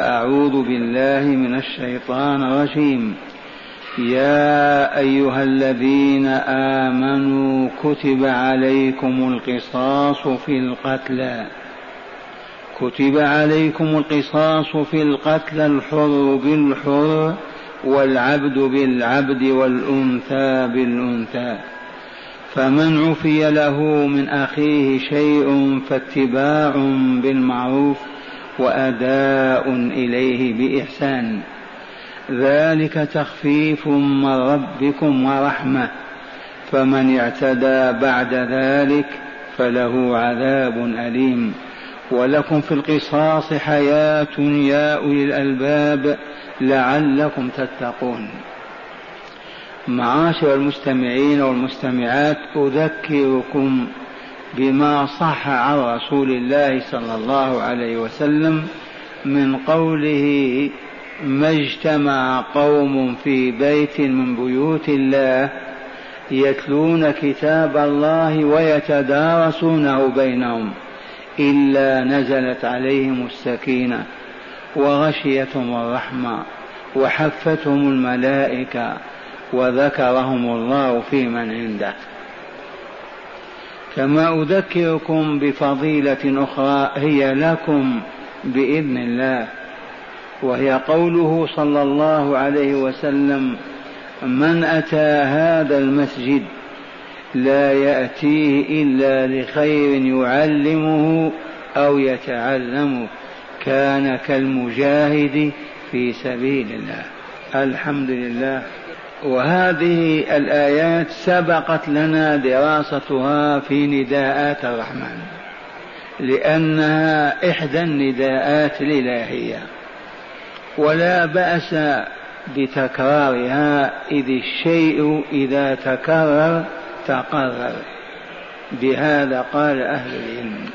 أعوذ بالله من الشيطان الرجيم. يا أيها الذين آمنوا كتب عليكم القصاص في القتلى كتب عليكم القصاص في القتلى الحر بالحر والعبد بالعبد والأنثى بالأنثى. فمن عفي له من أخيه شيء فاتباع بالمعروف. وأداء إليه بإحسان. ذلك تخفيف من ربكم ورحمة. فمن اعتدى بعد ذلك فله عذاب أليم. ولكم في القصاص حياة يا أولي الألباب لعلكم تتقون. معاشر المستمعين والمستمعات أذكركم بما صح عن رسول الله صلى الله عليه وسلم من قوله ما اجتمع قوم في بيت من بيوت الله يتلون كتاب الله ويتدارسونه بينهم إلا نزلت عليهم السكينة وغشيتهم الرحمة وحفتهم الملائكة وذكرهم الله في من عنده. كما أذكركم بفضيلة أخرى هي لكم بإذن الله. وهي قوله صلى الله عليه وسلم من أتى هذا المسجد لا يأتيه إلا لخير يعلمه أو يتعلمه كان كالمجاهد في سبيل الله. الحمد لله. وهذه الآيات سبقت لنا دراستها في نداءات الرحمن لأنها إحدى النداءات الإلهية. ولا بأس بتكرارها إذ الشيء إذا تكرر تقرر. بهذا قال أهل العلم.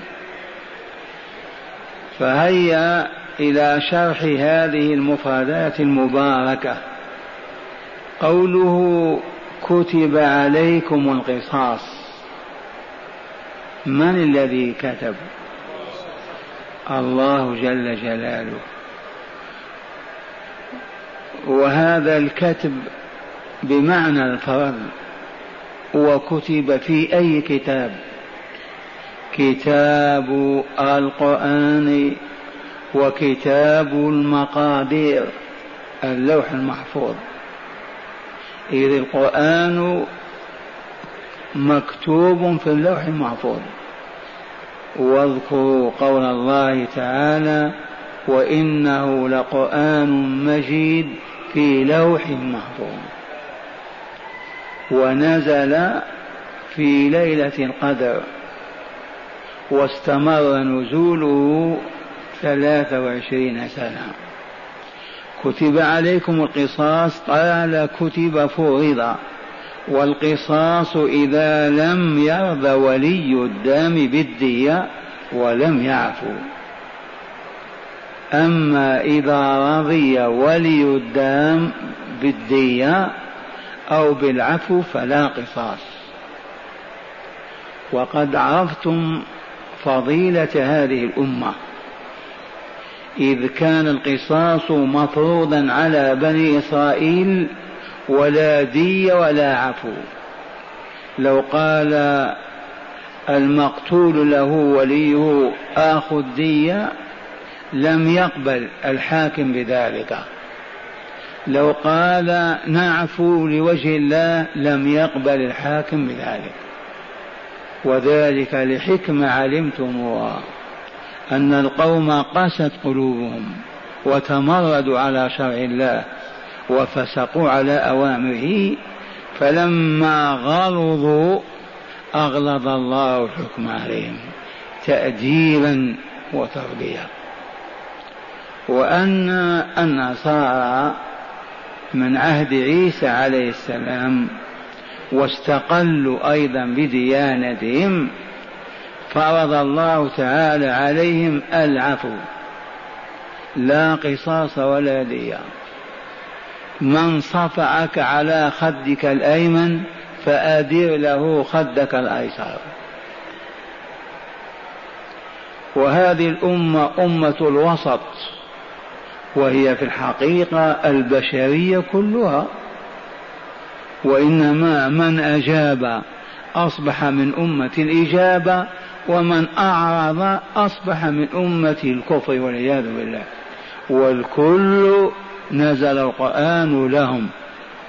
فهيا إلى شرح هذه المفردات المباركة. قوله كتب عليكم القصاص من الذي كتب؟ الله جل جلاله. وهذا الكتب بمعنى الفرض وكتب في أي كتاب؟ كتاب القرآن وكتاب المقادير اللوح المحفوظ. إذ القرآن مكتوب في اللوح المحفوظ. واذكروا قول الله تعالى وإنه لقرآن مجيد في لوح محفوظ. ونزل في ليلة القدر. واستمر نزوله ثلاثة وعشرين سنة. كتب عليكم القصاص قال كتب فرض والقصاص إذا لم يرضى ولي الدم بالدية ولم يعفو. أما إذا رضي ولي الدم بالدية أو بالعفو فلا قصاص. وقد عرفتم فضيلة هذه الأمة. إذ كان القصاص مفروضا على بني إسرائيل ولا دي ولا عفو. لو قال المقتول له وليه آخذ دية لم يقبل الحاكم بذلك. لو قال نعفو لوجه الله لم يقبل الحاكم بذلك. وذلك لحكمة علمتموها. أن القوم قست قلوبهم وتمردوا على شرع الله وفسقوا على أوامره فلما غلظوا أغلظ الله الحكم عليهم تأديبا وتربية. وأن النصارى من عهد عيسى عليه السلام واستقلوا أيضا بديانتهم فرض الله تعالى عليهم العفو. لا قصاص ولا دية من صفعك على خدك الأيمن فأدر له خدك الأيسر. وهذه الأمة أمة الوسط وهي في الحقيقة البشرية كلها. وإنما من أجاب أصبح من أمة الإجابة ومن أعرض أصبح من أمة الكفر والعياذ بالله. والكل نزل القرآن لهم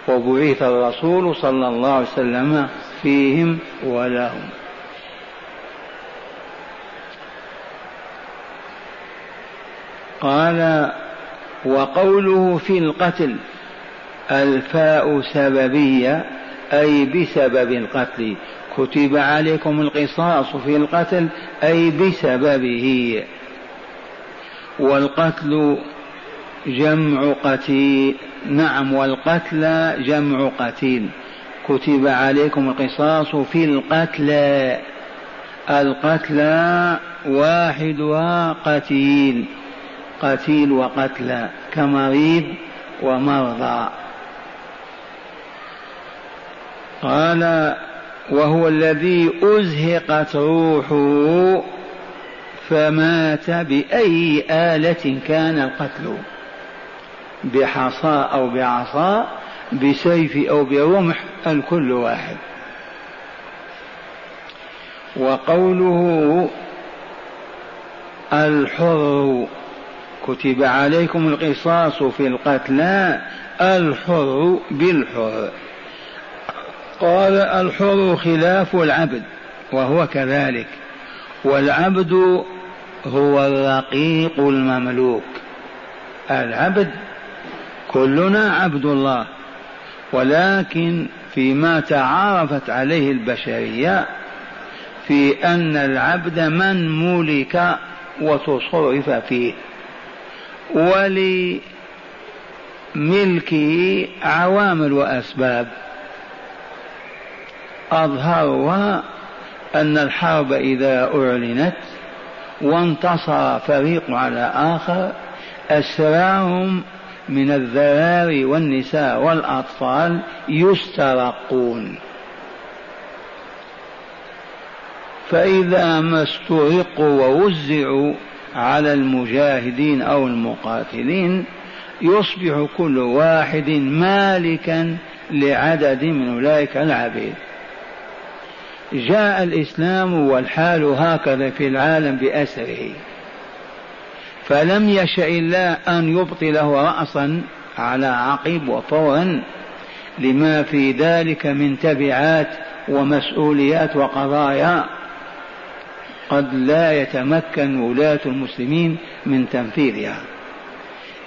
وبعث الرسول صلى الله عليه وسلم فيهم ولهم قال وقوله في القتل الفاء سببية أي بسبب القتل. كتب عليكم القصاص في القتل أي بسببه. والقتل جمع قتيل. نعم والقتل جمع قتيل. كتب عليكم القصاص في القتلى القتلى واحدها قتيل. قتيل وقتلى كمريض ومرضى. قال وهو الذي أزهقت روحه فمات بأي آلة كان القتل بحصى أو بعصا بسيف أو برمح الكل واحد. وقوله الحر كتب عليكم القصاص في القتلى الحر بالحر. قال الحر خلاف العبد وهو كذلك. والعبد هو الرقيق المملوك. العبد كلنا عبد الله. ولكن فيما تعارفت عليه البشرية في أن العبد من ملك وتصرف فيه ولملكه عوامل وأسباب. أظهرها أن الحرب إذا أعلنت وانتصر فريق على آخر أسراهم من الذراري والنساء والأطفال يسترقون. فإذا ما استرقوا ووزعوا على المجاهدين أو المقاتلين يصبح كل واحد مالكا لعدد من أولئك العبيد. جاء الإسلام والحال هكذا في العالم بأسره. فلم يشأ الله أن يبطله راسا على عقب وفورا لما في ذلك من تبعات ومسؤوليات وقضايا قد لا يتمكن ولاة المسلمين من تنفيذها.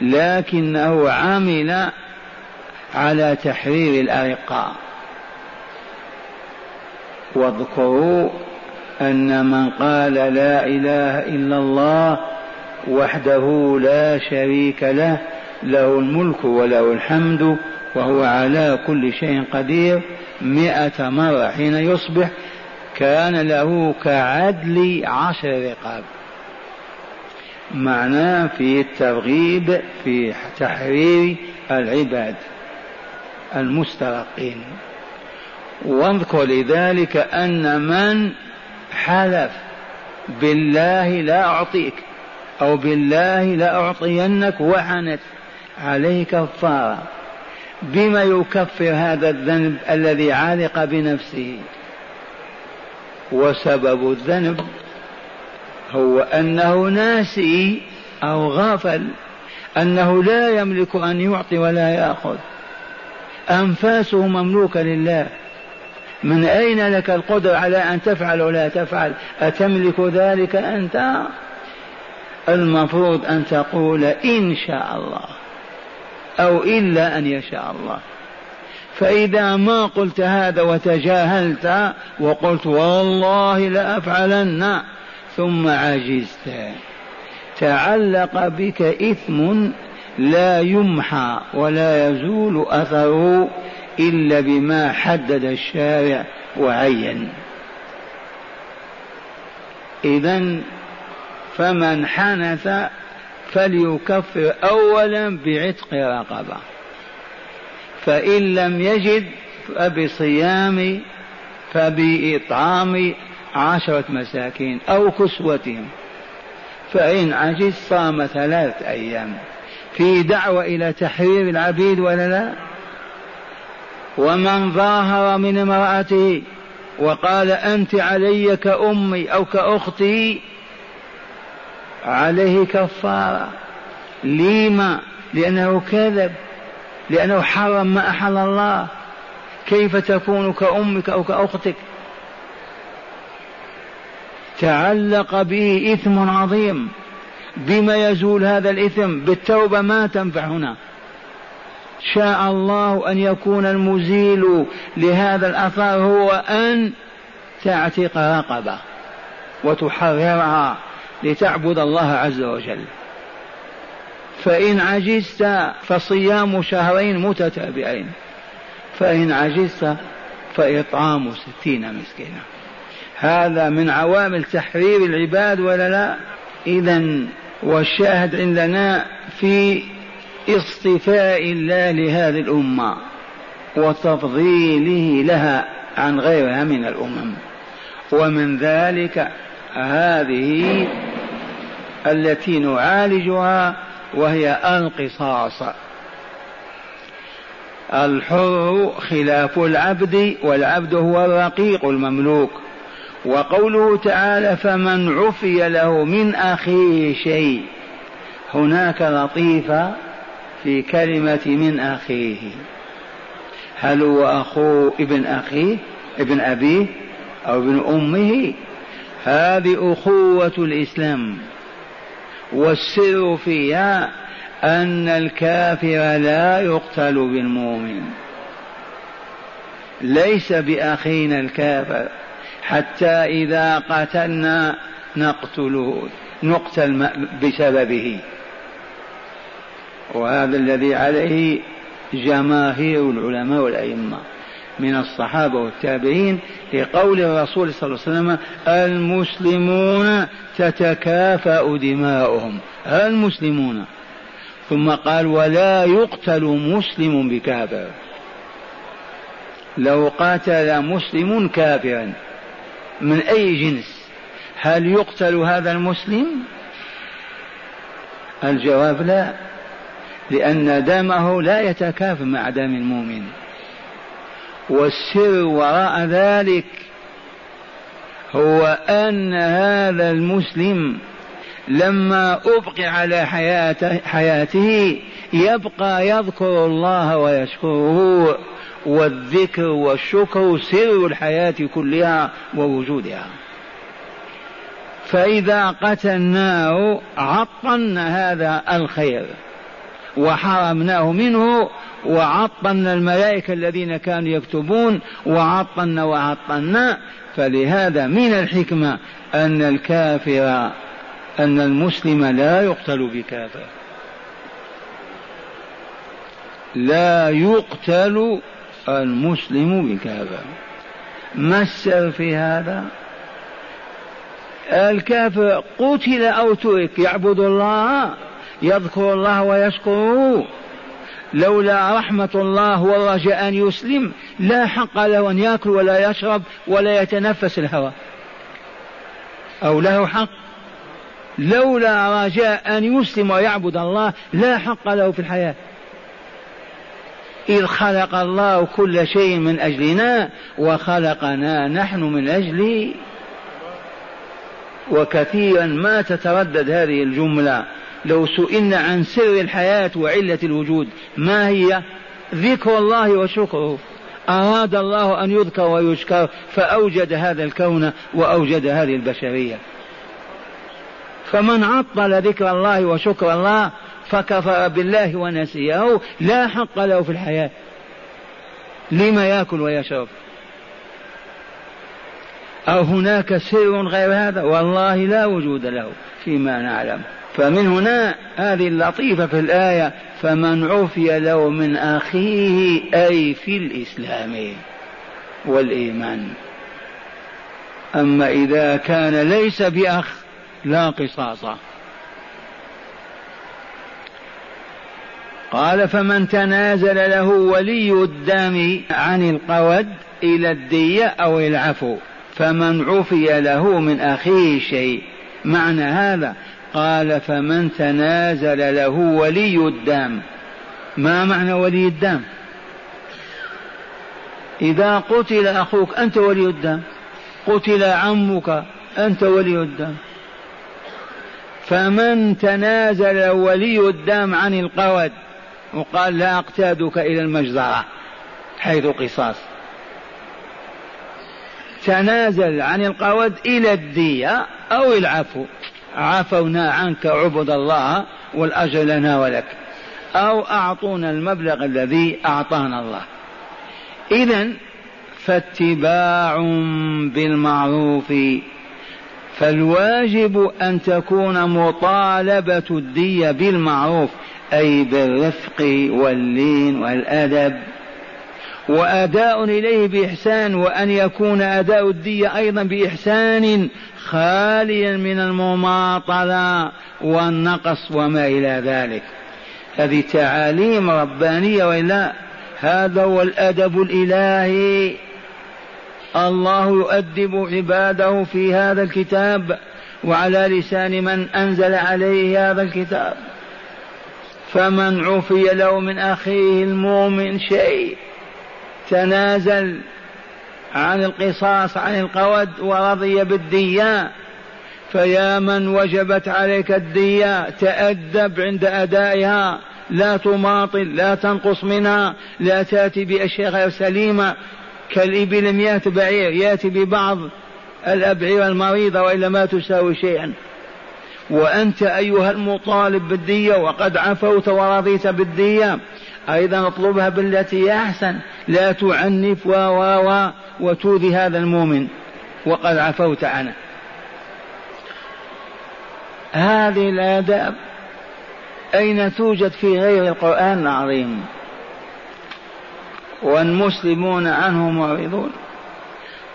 لكنه عمل على تحرير الأرقاء. واذكروا أن من قال لا إله إلا الله وحده لا شريك له له الملك وله الحمد وهو على كل شيء قدير مئة مرة حين يصبح كان له كعدل عشر رقاب. معناه في الترغيب في تحرير العباد المسترقين. واذكر لذلك أن من حلف بالله لا أعطيك أو بالله لا أعطينك وحنت عليه كفارة بما يكفر هذا الذنب الذي علق بنفسه. وسبب الذنب هو أنه ناسي أو غافل أنه لا يملك أن يعطي ولا يأخذ. أنفاسه مملوكة لله. من أين لك القدرة على أن تفعل ولا تفعل؟ أتملك ذلك أنت؟ المفروض أن تقول إن شاء الله أو إلا أن يشاء الله. فإذا ما قلت هذا وتجاهلت وقلت والله لأفعلن ثم عجزت. تعلق بك إثم لا يمحى ولا يزول أثره. إلا بما حدد الشارع وعين. إذا فمن حنث فليكفر أولا بعتق رقبة. فإن لم يجد فبصيام فبإطعام عشرة مساكين أو كسوتهم. فإن عجز صام ثلاثة أيام. في دعوة إلى تحرير العبيد ولا لا؟ ومن ظاهر من امرأته وقال أنت علي كأمي أو كأختي عليه كفارة. لما لأنه كذب لأنه حرم ما أحل الله. كيف تكون كأمك أو كأختك؟ تعلق به إثم عظيم. بما يزول هذا الإثم؟ بالتوبة ما تنفع هنا. شاء الله أن يكون المزيل لهذا الأثر هو أن تعتق رقبة وتحررها لتعبد الله عز وجل. فإن عجزت فصيام شهرين متتابعين. فإن عجزت فإطعام ستين مسكينا. هذا من عوامل تحرير العباد ولا لا؟ إذا والشاهد عندنا في اصطفاء الله لهذه الأمة وتفضيله لها عن غيرها من الأمم. ومن ذلك هذه التي نعالجها وهي القصاص. الحر خلاف العبد والعبد هو الرقيق المملوك. وقوله تعالى فمن عفي له من أخيه شيء. هناك لطيفة في كلمة من أخيه. هل هو أخو ابن أخيه ابن أبيه أو ابن أمه؟ هذه أخوة الإسلام. والسر فيها أن الكافر لا يقتل بالمؤمن. ليس بأخينا الكافر. حتى إذا قتلنا نقتله نقتل بسببه. وهذا الذي عليه جماهير العلماء والأئمة من الصحابة والتابعين لقول الرسول صلى الله عليه وسلم المسلمون تتكافأ دماؤهم. المسلمون. ثم قال ولا يقتل مسلم بكافر. لو قاتل مسلم كافرا من أي جنس هل يقتل هذا المسلم؟ الجواب لا. لأن دمه لا يتكافى مع دم المؤمن. والسر وراء ذلك هو أن هذا المسلم لما أبقي على حياته, حياته يبقى يذكر الله ويشكره والذكر والشكر سر الحياة كلها ووجودها. فإذا قتلناه عطلنا هذا الخير. وحرمناه منه وعطلنا الملائكة الذين كانوا يكتبون وعطلنا وعطلنا. فلهذا من الحكمة أن الكافر أن المسلم لا يقتل بكافر. لا يقتل المسلم بكافر. ما السر في هذا؟ الكافر قتل أو ترك يعبد الله. يذكر الله ويشكره. لولا رحمة الله والرجاء أن يسلم لا حق له أن يأكل ولا يشرب ولا يتنفس الهواء أو له حق. لولا رجاء أن يسلم ويعبد الله لا حق له في الحياة. إذ خلق الله كل شيء من أجلنا وخلقنا نحن من أجله وكثيرا ما تتردد هذه الجملة. لو سئلنا عن سر الحياة وعلة الوجود ما هي؟ ذكر الله وشكره. أراد الله أن يذكر ويشكر فأوجد هذا الكون وأوجد هذه البشرية. فمن عطل ذكر الله وشكر الله فكفر بالله ونسيه لا حق له في الحياة. لما يأكل ويشرب. أو هناك سر غير هذا؟ والله لا وجود له فيما نعلم. فمن هنا هذه اللطيفة في الآية فمن عفي له من أخيه أي في الإسلام والإيمان. أما إذا كان ليس بأخ لا قصاص. قال فمن تنازل له ولي الدم عن القود إلى الدية أو العفو فمن عفي له من أخيه شيء. معنى هذا قال فمن تنازل له ولي الدم. ما معنى ولي الدم؟ إذا قتل أخوك أنت ولي الدم قتل عمك أنت ولي الدم. فمن تنازل ولي الدم عن القود وقال لا أقتادك إلى المجزرة حيث قصاص. تنازل عن القود إلى الدية أو العفو. عفونا عنك عبد الله والأجر لنا ولك. أو أعطونا المبلغ الذي أعطانا الله. إذا فاتباع بالمعروف. فالواجب أن تكون مطالبة الدية بالمعروف أي بالرفق واللين والأدب. وأداء إليه بإحسان وأن يكون أداء الدية أيضا بإحسان خاليا من المماطلة والنقص وما إلى ذلك. هذه تعاليم ربانية وإلا؟ هذا هو الأدب الإلهي. الله يؤدب عباده في هذا الكتاب وعلى لسان من أنزل عليه هذا الكتاب. فمن عفي له من أخيه المؤمن شيء. تنازل عن القصاص عن القود ورضي بالدية. فيا من وجبت عليك الدية تأدب عند أدائها. لا تماطل لا تنقص منها لا تأتي بأشياء غير سليمة. كالإبل مئة بعير يأتي ببعض الأبعير المريضة وإلا ما تساوي شيئا. وأنت أيها المطالب بالدية وقد عفوت ورضيت بالدية. أيضا اطلبها بالتي هي أحسن. لا تعنف و و وتؤذي هذا المؤمن. وقد عفوت عنه هذه الآداب أين توجد في غير القرآن العظيم؟ والمسلمون عنه معرضون.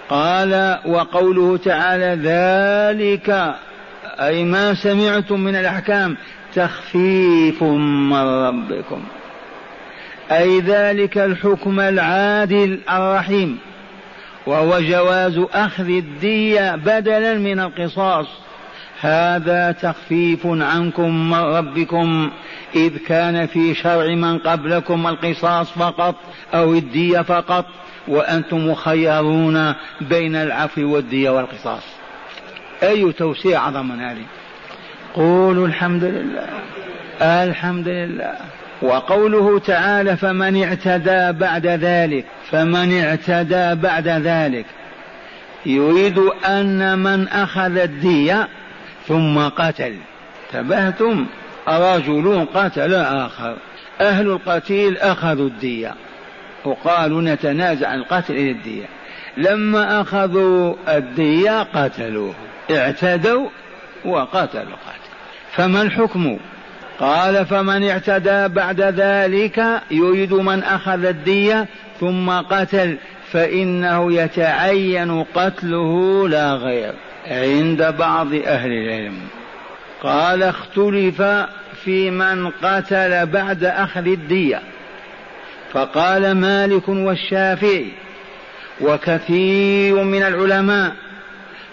قال وقوله تعالى ذلك أي ما سمعتم من الأحكام تخفيف من ربكم. أي ذلك الحكم العادل الرحيم وهو جواز أخذ الدية بدلا من القصاص. هذا تخفيف عنكم من ربكم إذ كان في شرع من قبلكم القصاص فقط أو الدية فقط وأنتم مخيرون بين العفو والدية والقصاص. أي توسيع أعظم من هذه؟ قولوا الحمد لله. الحمد لله. وقوله تعالى فمن اعتدى بعد ذلك فمن اعتدى بعد ذلك. يريد أن من أخذ الدية ثم قتل. تبهتم رجل قتل آخر. أهل القتيل أخذوا الدية. وقالوا نتنازع عن القتل إلى الدية. لما أخذوا الدية قتلوه. اعتدوا وقتلوا قتل فما الحكم؟ قال فمن اعتدى بعد ذلك يريد من أخذ الدية ثم قتل فإنه يتعين قتله لا غير عند بعض أهل العلم. قال اختلف في من قتل بعد أخذ الدية. فقال مالك والشافعي وكثير من العلماء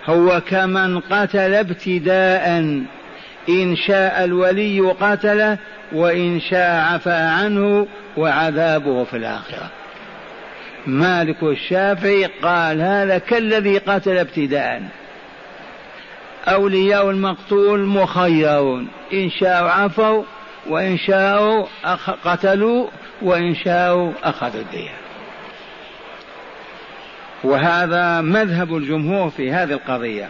هو كمن قتل ابتداء إن شاء الولي قتله وإن شاء عفى عنه وعذابه في الآخرة. مالك الشافعي قال هذا كالذي قتل ابتداء. أولياء المقتول مخيرون. إن شاءوا عفوا وإن شاءوا قتلوا وإن شاءوا أخذوا الدية وهذا مذهب الجمهور في هذه القضية.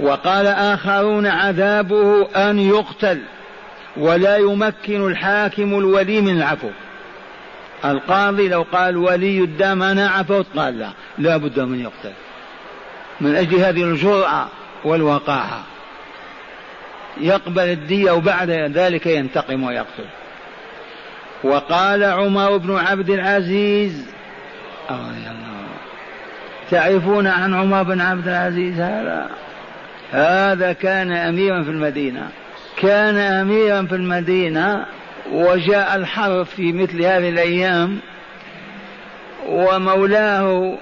وقال آخرون عذابه أن يقتل ولا يمكن الحاكم الولي من العفو. القاضي لو قال ولي الدم أنا عفوت قال لا لا بد من يقتل. من أجل هذه الجرأة والوقاحة. يقبل الدية وبعد ذلك ينتقم ويقتل. وقال عمر بن عبد العزيز رضي الله. تعرفون عن عمر بن عبد العزيز هذا؟ هذا كان أميرا في المدينة. كان أميرا في المدينة وجاء الحرب في مثل هذه الأيام ومولاه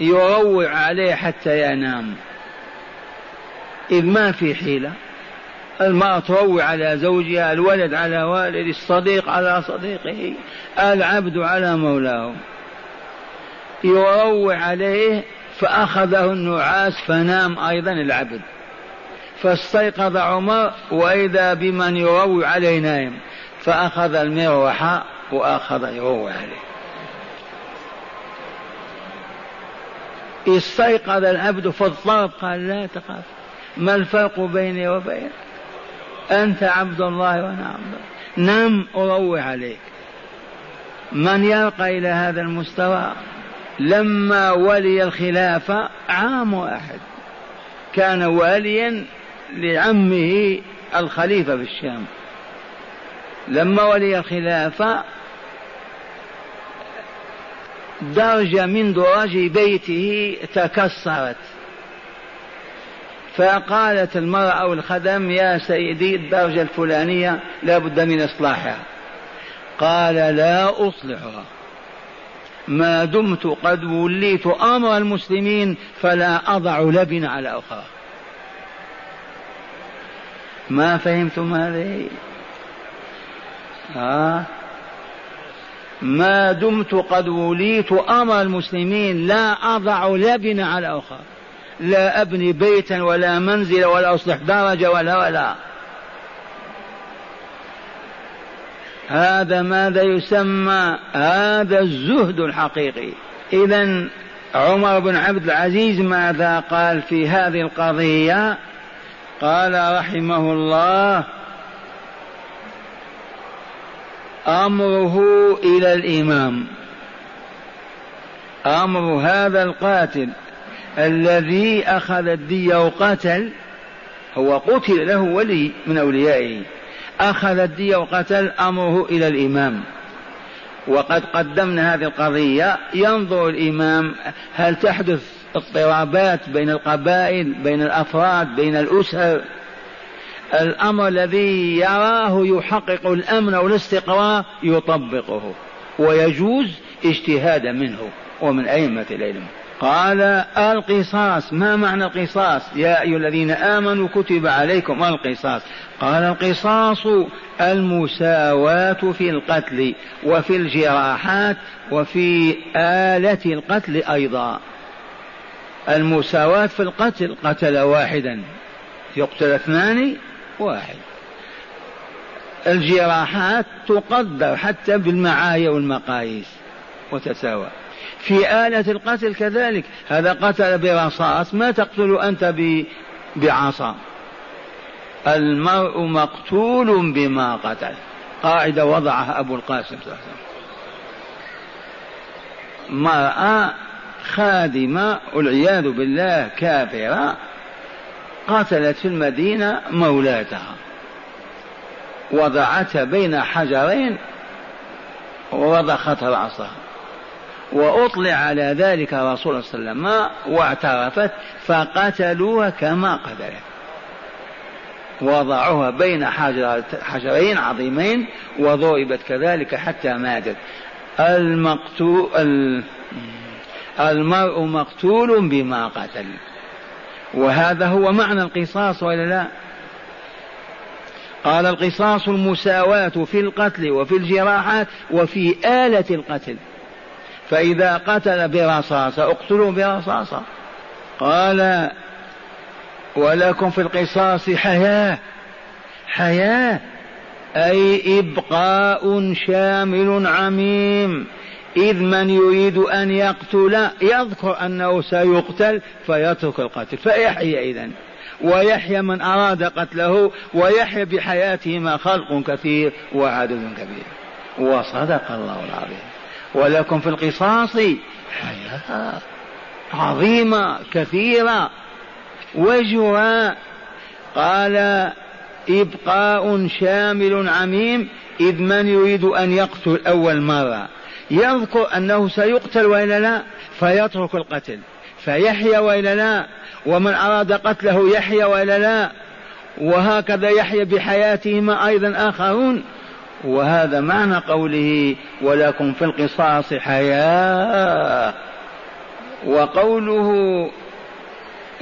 يروع عليه حتى ينام. إذ ما في حيلة. المرأة تروي على زوجها الولد على والد الصديق على صديقه العبد على مولاه. يروي عليه فأخذه النعاس فنام أيضا العبد. فاستيقظ عمر وإذا بمن يروي عليه نائم فأخذ المروحة وأخذ يروي عليه. استيقظ العبد فاضطرب قال لا تخاف. ما الفرق بيني وبينك؟ أنت عبد الله وأنا عبد الله. نم أروي عليك. من يرقى إلى هذا المستوى؟ لما ولي الخلافة عام واحد. كان واليا لعمه الخليفة في الشام لما ولي الخلافة درجة من دراج بيته تكسرت. فقالت المرأة أو الخدم يا سيدي الدرجة الفلانية لا بد من إصلاحها. قال لا أصلحها. ما دمت قد وليت أمر المسلمين فلا أضع لبن على أخرى ما فهمتم هذه؟ آه. ما دمت قد وليت أمر المسلمين لا أضع لبن على أخرى لا أبني بيتا ولا منزل ولا أصلح درجة ولا ولا. هذا ماذا يسمى هذا الزهد الحقيقي. إذا عمر بن عبد العزيز ماذا قال في هذه القضية؟ قال رحمه الله أمره إلى الإمام. أمر هذا القاتل الذي أخذ الدية وقتل هو قتل له ولي من أوليائه. أخذ الدية وقتل أمره إلى الإمام. وقد قدمنا هذه القضية. ينظر الإمام هل تحدث اضطرابات بين القبائل بين الأفراد بين الأسر الأمر الذي يراه يحقق الأمن والاستقرار يطبقه ويجوز اجتهادا منه ومن أئمة العلم. قال القصاص ما معنى القصاص؟ يا أيها الذين آمنوا كتب عليكم القصاص. قال القصاص المساواة في القتل وفي الجراحات وفي آلة القتل أيضا. المساواة في القتل قتل واحدا يقتل اثنان واحد. الجراحات تقدر حتى بالمعايا والمقاييس وتساوى في آلة القتل كذلك. هذا قتل برصاص ما تقتل أنت بعصا. المرء مقتول بما قتل. قاعدة وضعها أبو القاسم صلى الله عليه وسلم. خادمة والعياذ بالله كافرة قتلت في المدينة مولاتها. وضعتها بين حجرين ووضخت رأسها. وأطلع على ذلك الرسول صلى الله عليه وسلم واعترفت فقتلوها كما قتلت. وضعوها بين حجرين عظيمين وضربت كذلك حتى ماتت. المقتول المرء مقتول بما قتل. وهذا هو معنى القصاص ولا لا؟ قال القصاص المساواة في القتل وفي الجراحات وفي آلة القتل. فإذا قتل برصاصة اقتلوا برصاصة. قال ولكم في القصاص حياة. حياة أي إبقاء شامل عميم. إذ من يريد أن يقتل يذكر أنه سيقتل فيترك القتل. فيحيى إذا ويحيى من أراد قتله ويحيى بحياتهما خلق كثير وعدد كبير. وصدق الله العظيم. ولكم في القصاص حياة عظيمة كثيرة وجهها قال إبقاء شامل عميم إذ من يريد أن يقتل أول مرة؟ يذكر أنه سيقتل وإلا لا؟ فيترك القتل. فيحيى وإلا لا؟ ومن أراد قتله يحيى وإلا لا؟ وهكذا يحيى بحياتهما أيضا آخرون. وهذا معنى قوله ولكم في القصاص حياة وقوله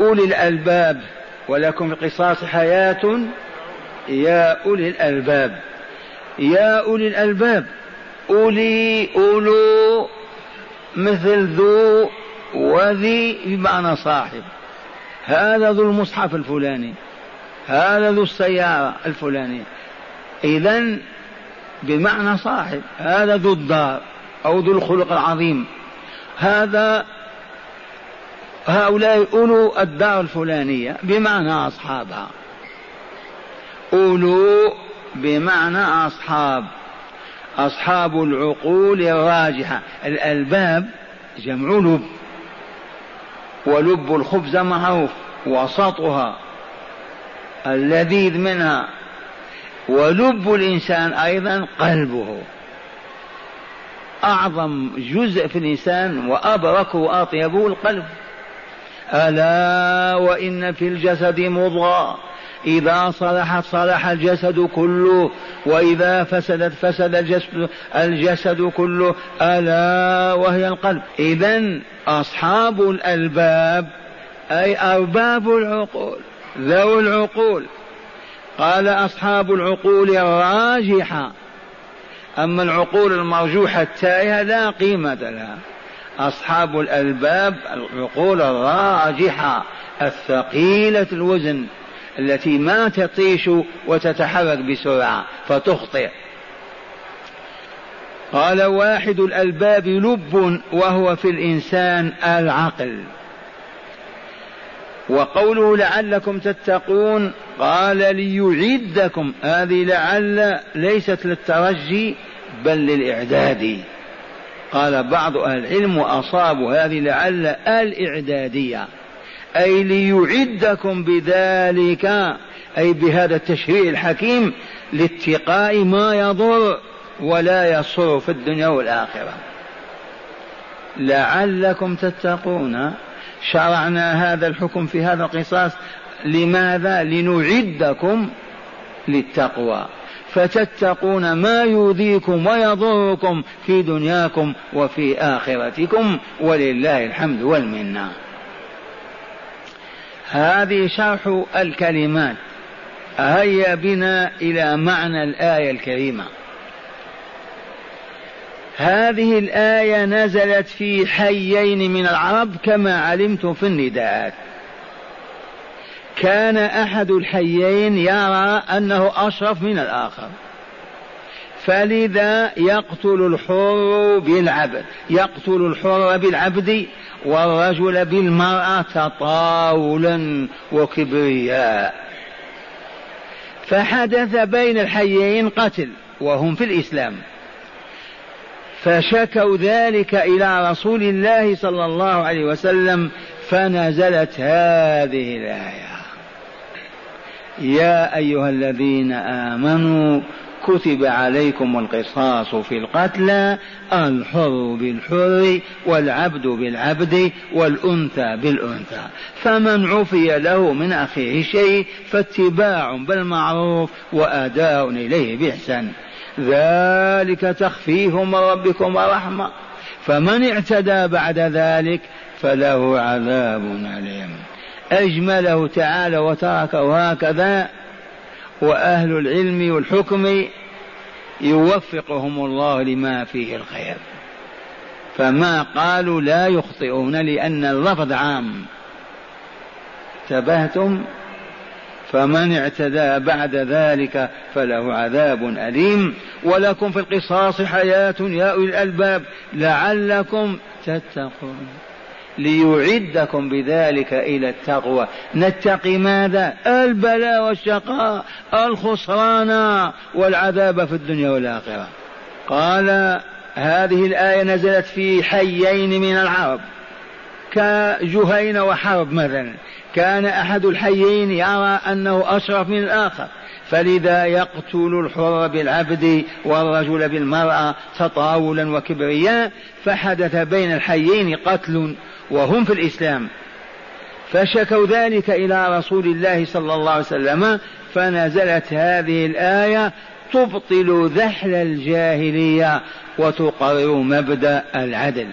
أولي الألباب ولكم في القصاص حياة يا أولي الألباب. يا أولي الألباب أولي أولو مثل ذو وذي بمعنى صاحب. هذا ذو المصحف الفلاني هذا ذو السيارة الفلانية. إذا بمعنى صاحب هذا ذو الدار أو ذو الخلق العظيم. هذا هؤلاء أولو الدار الفلانية بمعنى أصحابها. أولو بمعنى أصحاب أصحاب العقول الراجحة. الألباب جمع لب ولب الخبز معروف وسطها اللذيذ منها ولب الإنسان أيضا قلبه. أعظم جزء في الإنسان وأبرك وأطيبه القلب. ألا وإن في الجسد مضغة. إذا صلحت صلح الجسد كله وإذا فسدت فسد الجسد, الجسد كله ألا وهي القلب. إذا أصحاب الألباب أي أرباب العقول ذوي العقول قال أصحاب العقول الراجحة. أما العقول المرجوحة التائهة لا قيمة لها. أصحاب الألباب العقول الراجحة الثقيلة الوزن التي ما تطيش وتتحرك بسرعة فتخطئ. قال واحد الألباب لب وهو في الإنسان العقل. وقوله لعلكم تتقون قال ليعدكم. هذه لعل ليست للترجي بل للإعداد. قال بعض أهل العلم وأصابوا هذه لعل الإعدادية. أي ليعدكم بذلك أي بهذا التشريع الحكيم لاتقاء ما يضر ولا يصر في الدنيا والآخرة. لعلكم تتقون. شرعنا هذا الحكم في هذا القصاص لماذا؟ لنعدكم للتقوى. فتتقون ما يؤذيكم ويضركم في دنياكم وفي آخرتكم ولله الحمد والمنة. هذه شرح الكلمات. هيا بنا إلى معنى الآية الكريمة. هذه الآية نزلت في حيين من العرب كما علمتم في النداءات كان أحد الحيين يرى أنه أشرف من الآخر. فلذا يقتل الحر بالعبد يقتل الحر بالعبد والرجل بالمرأة تطاولا وكبرياء. فحدث بين الحيين قتل وهم في الإسلام. فشكوا ذلك إلى رسول الله صلى الله عليه وسلم فنزلت هذه الآية. يا أيها الذين آمنوا كتب عليكم القصاص في القتلى الحر بالحر والعبد بالعبد والأنثى بالأنثى. فمن عفي له من أخيه شيء فاتباع بالمعروف وأداء إليه بإحسان. ذلك تخفيف من ربكم ورحمة. فمن اعتدى بعد ذلك فله عذاب أليم. أجمله تعالى وتركه هكذا وأهل العلم والحكم يوفقهم الله لما فيه الخير. فما قالوا لا يخطئون لأن اللفظ عام. انتبهتم؟ فمن اعتدى بعد ذلك فله عذاب أليم. ولكم في القصاص حياة يا أولي الألباب. لعلكم تتقون. ليعدكم بذلك إلى التقوى. نتقي ماذا؟ البلاء والشقاء الخسران والعذاب في الدنيا والآخرة. قال هذه الآية نزلت في حيين من العرب كجهين وحرب مثلا. كان أحد الحيين يرى أنه أشرف من الآخر فلذا يقتل الحر بالعبد والرجل بالمرأة تطاولا وكبرياء فحدث بين الحيين قتل وهم في الإسلام. فشكوا ذلك إلى رسول الله صلى الله عليه وسلم فنزلت هذه الآية تبطل ذحل الجاهلية وتقرر مبدأ العدل.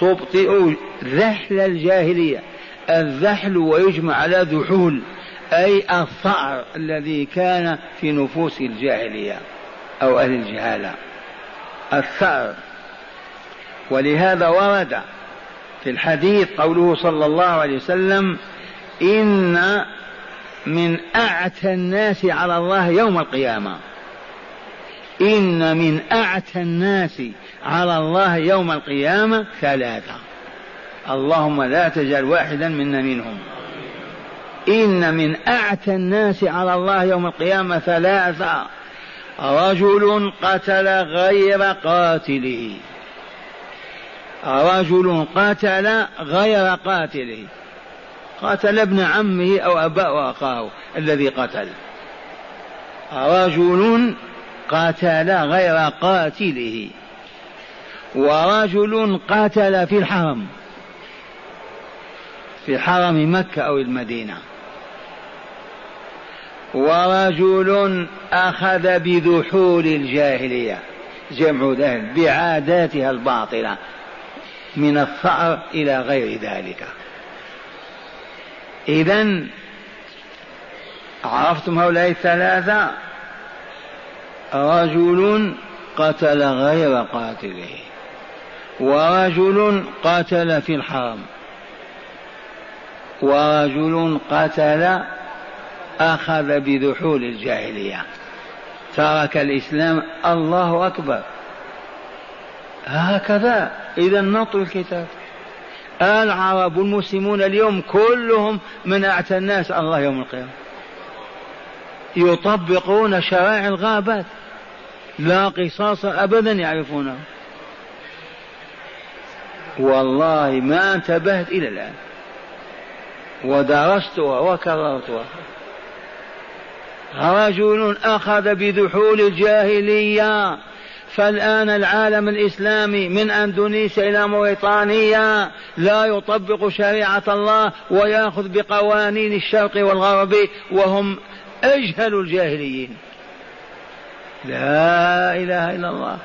تبطئ ذحل الجاهلية. الذحل ويجمع على ذحول أي الثأر الذي كان في نفوس الجاهلية أو أهل الجهالة الثأر ولهذا ورد في الحديث قوله صلى الله عليه وسلم إن من أعتى الناس على الله يوم القيامة. إن من أعتى الناس على الله يوم القيامة ثلاثة. اللهم لا تجعل واحدا منا منهم. إن من أعتى الناس على الله يوم القيامة ثلاثة. رجل قتل غير قاتله. رجل قتل غير قاتله. قتل ابن عمه أو أباه أخاه الذي قتل. رجل قتل غير قاتله. ورجل قتل في الحرم. في حرم مكة أو المدينة. ورجل أخذ بذحول الجاهلية جمع ذهب بعاداتها الباطلة من الثأر إلى غير ذلك. إذا عرفتم هؤلاء الثلاثة؟ رجل قتل غير قاتله ورجل قتل في الحرم. ورجل قتل أخذ بذحول الجاهلية. ترك الإسلام الله أكبر. هكذا. إذا نطوي الكتاب. العرب المسلمون اليوم كلهم من أعتى الناس الله يوم القيامة. يطبقون شرائع الغابات. لا قصاص أبدا يعرفونه. والله ما انتبهت إلى الآن. ودرستها وكررتها رجل أخذ بذحول الجاهلية فالآن العالم الإسلامي من أندونيسيا إلى موريتانيا لا يطبق شريعة الله ويأخذ بقوانين الشرق والغرب وهم أجهل الجاهليين. لا إله إلا الله.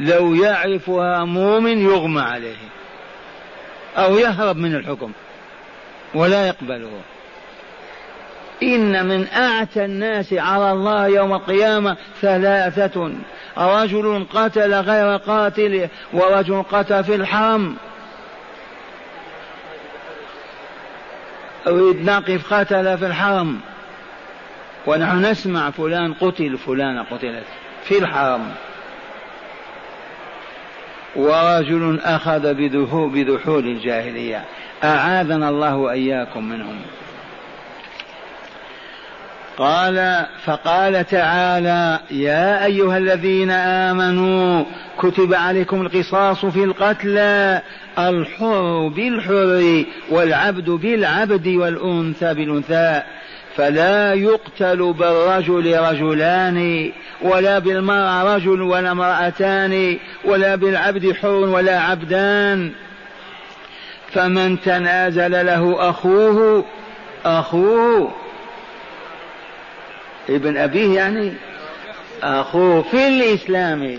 لو يعرفها مؤمن يغمى عليه أو يهرب من الحكم. ولا يقبله. إن من أعتى الناس على الله يوم القيامة ثلاثة. رجل قتل غير قاتل ورجل قتل في الحرم. أريد نقف قتل في الحرم. ونحن نسمع فلان قتل فلانة قتلت في الحرم. ورجل أخذ بذحول الجاهلية. أعاذنا الله وإياكم منهم. قال فقال تعالى يا أيها الذين آمنوا كتب عليكم القصاص في القتلى الحر بالحر والعبد بالعبد والأنثى بالأنثى فلا يقتل بالرجل رجلان ولا بالمرأة رجل ولا امرأتان ولا بالعبد حر ولا عبدان. فمن تنازل له أخوه أخوه. ابن أبيه يعني أخوه في الإسلام.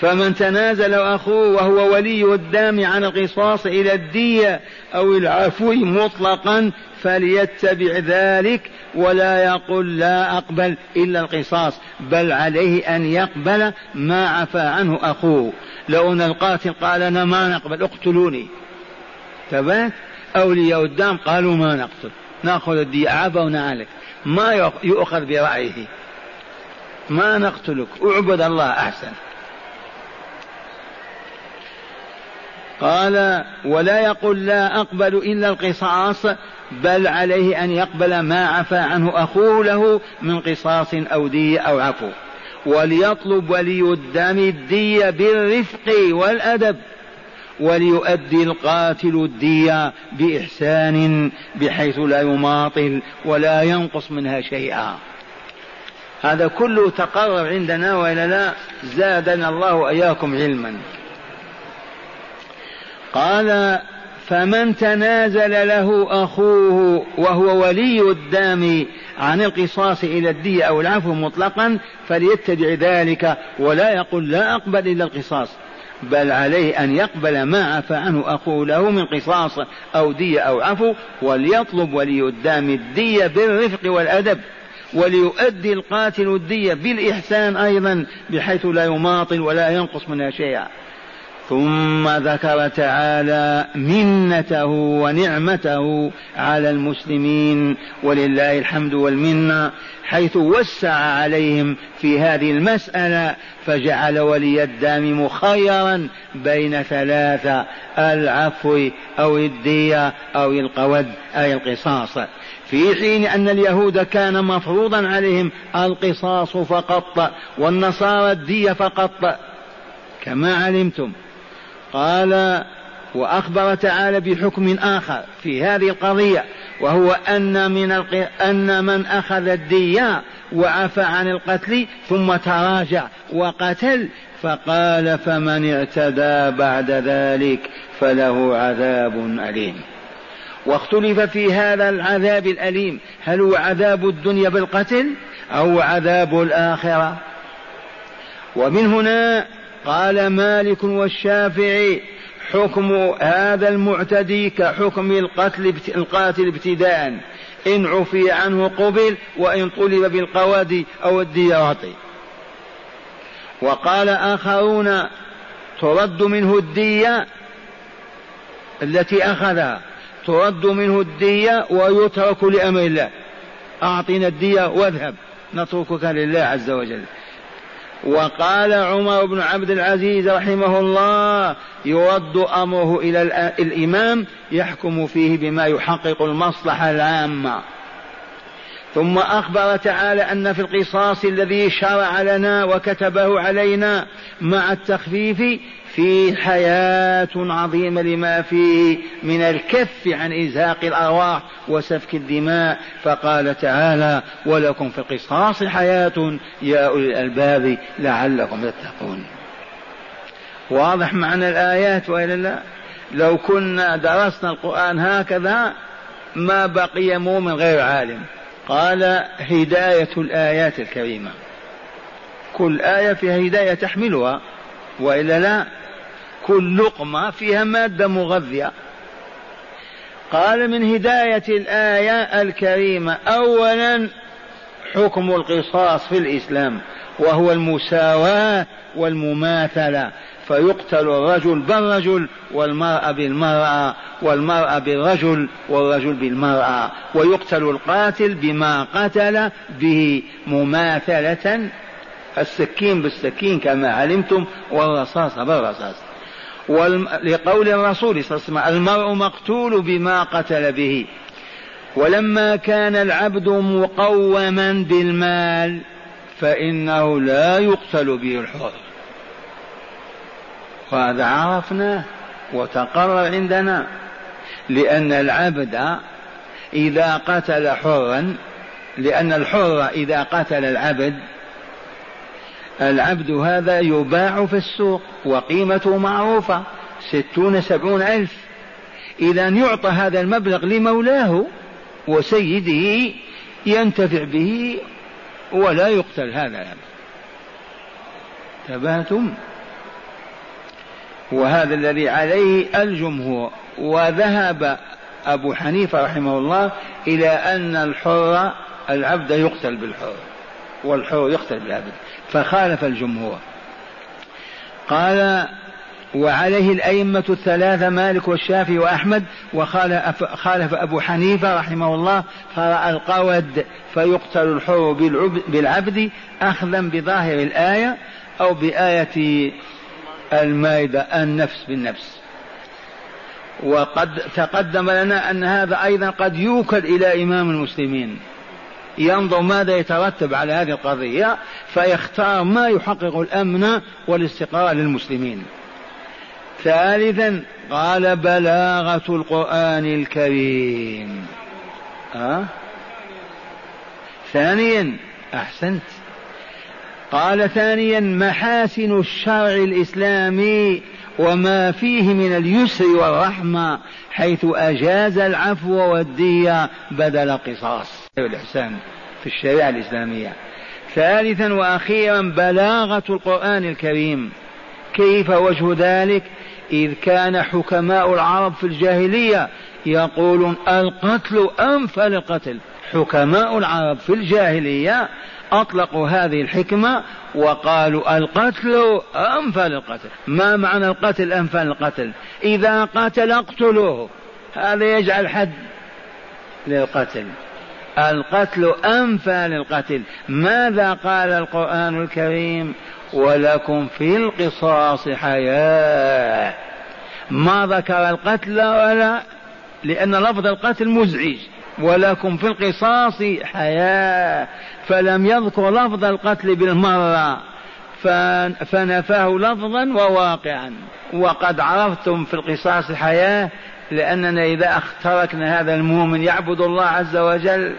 فمن تنازل أخوه وهو ولي الدام عن القصاص إلى الدية أو العفو مطلقا فليتبع ذلك ولا يقل لا أقبل إلا القصاص بل عليه أن يقبل ما عفى عنه أخوه. لو أن القاتل قال أنا ما نقبل اقتلوني. تبات أولياء الدم قالوا ما نقتل نأخذ الدية عفونا عليك ما يؤخذ برأيه. ما نقتلك. اعبد الله أحسن. قال ولا يقول لا أقبل إلا القصاص بل عليه أن يقبل ما عفى عنه أخوه له من قصاص أو دية أو عفو. وليطلب ولي الدم الدية بالرفق والأدب. وليؤدي القاتل الدية بإحسان بحيث لا يماطل ولا ينقص منها شيئا. هذا كله تقرر عندنا وإلا لا زادنا الله واياكم علما. قال فمن تنازل له أخوه وهو ولي الدام عن القصاص إلى الدية أو العفو مطلقا فليتبع ذلك ولا يقل لا أقبل إلا القصاص. بل عليه أن يقبل ما عفى عنه أخوه له من قصاص أو دية أو عفو وليطلب ولي الدام الدية بالرفق والأدب وليؤدي القاتل الدية بالإحسان أيضا بحيث لا يماطل ولا ينقص منها شيئا. ثم ذكر تعالى منته ونعمته على المسلمين ولله الحمد والمنة حيث وسع عليهم في هذه المسألة فجعل ولي الدام مخيرا بين ثلاثة العفو أو الدية أو القود أي القصاص. في حين أن اليهود كان مفروضا عليهم القصاص فقط والنصارى الدية فقط. كما علمتم قال وأخبر تعالى بحكم آخر في هذه القضية وهو أن من الق... أن من أخذ الدية وعفى عن القتل ثم تراجع وقتل فقال فمن اعتدى بعد ذلك فله عذاب أليم. واختلف في هذا العذاب الأليم هل هو عذاب الدنيا بالقتل أو عذاب الآخرة؟ ومن هنا قال مالك والشافعي حكم هذا المعتدي كحكم القتل القاتل ابتداء. إن عفي عنه قبل وإن طلب بالقواد أو الديات وقال آخرون ترد منه الدية التي أخذها ترد منه الدية ويترك لأمر الله. أعطنا الدية واذهب. نتركك لله عز وجل. وقال عمر بن عبد العزيز رحمه الله يرد أمره إلى الإمام يحكم فيه بما يحقق المصلحة العامة. ثم أخبر تعالى أن في القصاص الذي شرع لنا وكتبه علينا مع التخفيف في حياة عظيمة لما فيه من الكف عن إزهاق الأرواح وسفك الدماء. فقال تعالى ولكم في القصاص حياة يا أولي الألباب لعلكم تتقون. واضح معنى الآيات وإلا لا؟ لو كنا درسنا القرآن هكذا ما بقي مؤمن غير عالم. قال هداية الآيات الكريمة. كل آية فيها هداية تحملها وإلا لا؟ كل لقمة فيها مادة مغذية. قال من هداية الآية الكريمة أولا حكم القصاص في الإسلام وهو المساواة والمماثلة. فيقتل الرجل بالرجل والمرأة بالمرأة والمرأة بالرجل والرجل بالمرأة. ويقتل القاتل بما قتل به مماثلة. السكين بالسكين كما علمتم والرصاص بالرصاص. لقول الرسول صلى الله عليه وسلم المرء مقتول بما قتل به. ولما كان العبد مقوما بالمال فإنه لا يقتل به الحر. وهذا عرفناه وتقرر عندنا لأن العبد إذا قتل حرا لأن الحر إذا قتل العبد العبد هذا يباع في السوق وقيمته معروفة ستون سبعون ألف. إذا يعطى هذا المبلغ لمولاه وسيده ينتفع به ولا يقتل هذا. العبد تباتم وهذا الذي عليه الجمهور. وذهب أبو حنيفة رحمه الله إلى أن الحر العبد يقتل بالحر. والحر يقتل بالعبد فخالف الجمهور. قال وعليه الأئمة الثلاثة مالك والشافعي وأحمد وخالف أبو حنيفة رحمه الله فرأى القود فيقتل الحر بالعبد أخذا بظاهر الآية أو بآية المائدة النفس بالنفس. وقد تقدم لنا أن هذا أيضا قد يوكل إلى إمام المسلمين. ينظر ماذا يترتب على هذه القضية فيختار ما يحقق الأمن والاستقرار للمسلمين. ثالثا قال بلاغة القرآن الكريم. أه؟ ثانيا أحسنت. قال ثانيا محاسن الشرع الإسلامي وما فيه من اليسر والرحمة حيث أجاز العفو والدية بدل القصاص. والإحسان في الشريعة الإسلامية. ثالثا وأخيرا بلاغة القرآن الكريم. كيف وجه ذلك؟ إذ كان حكماء العرب في الجاهلية يقولون القتل أنفى للقتل حكماء العرب في الجاهلية أطلقوا هذه الحكمة وقالوا القتل أنفى للقتل ما معنى القتل أنفى للقتل إذا قتل اقتلوه. هذا يجعل حد للقتل. القتل أنفى للقتل ماذا قال القرآن الكريم؟ ولكم في القصاص حياة ما ذكر القتل ولا؟ لأن لفظ القتل مزعج. ولكم في القصاص حياة فلم يذكر لفظ القتل بالمرة. فنفاه لفظا وواقعا. وقد عرفتم في القصاص حياة لأننا إذا اختركنا هذا المؤمن يعبد الله عز وجل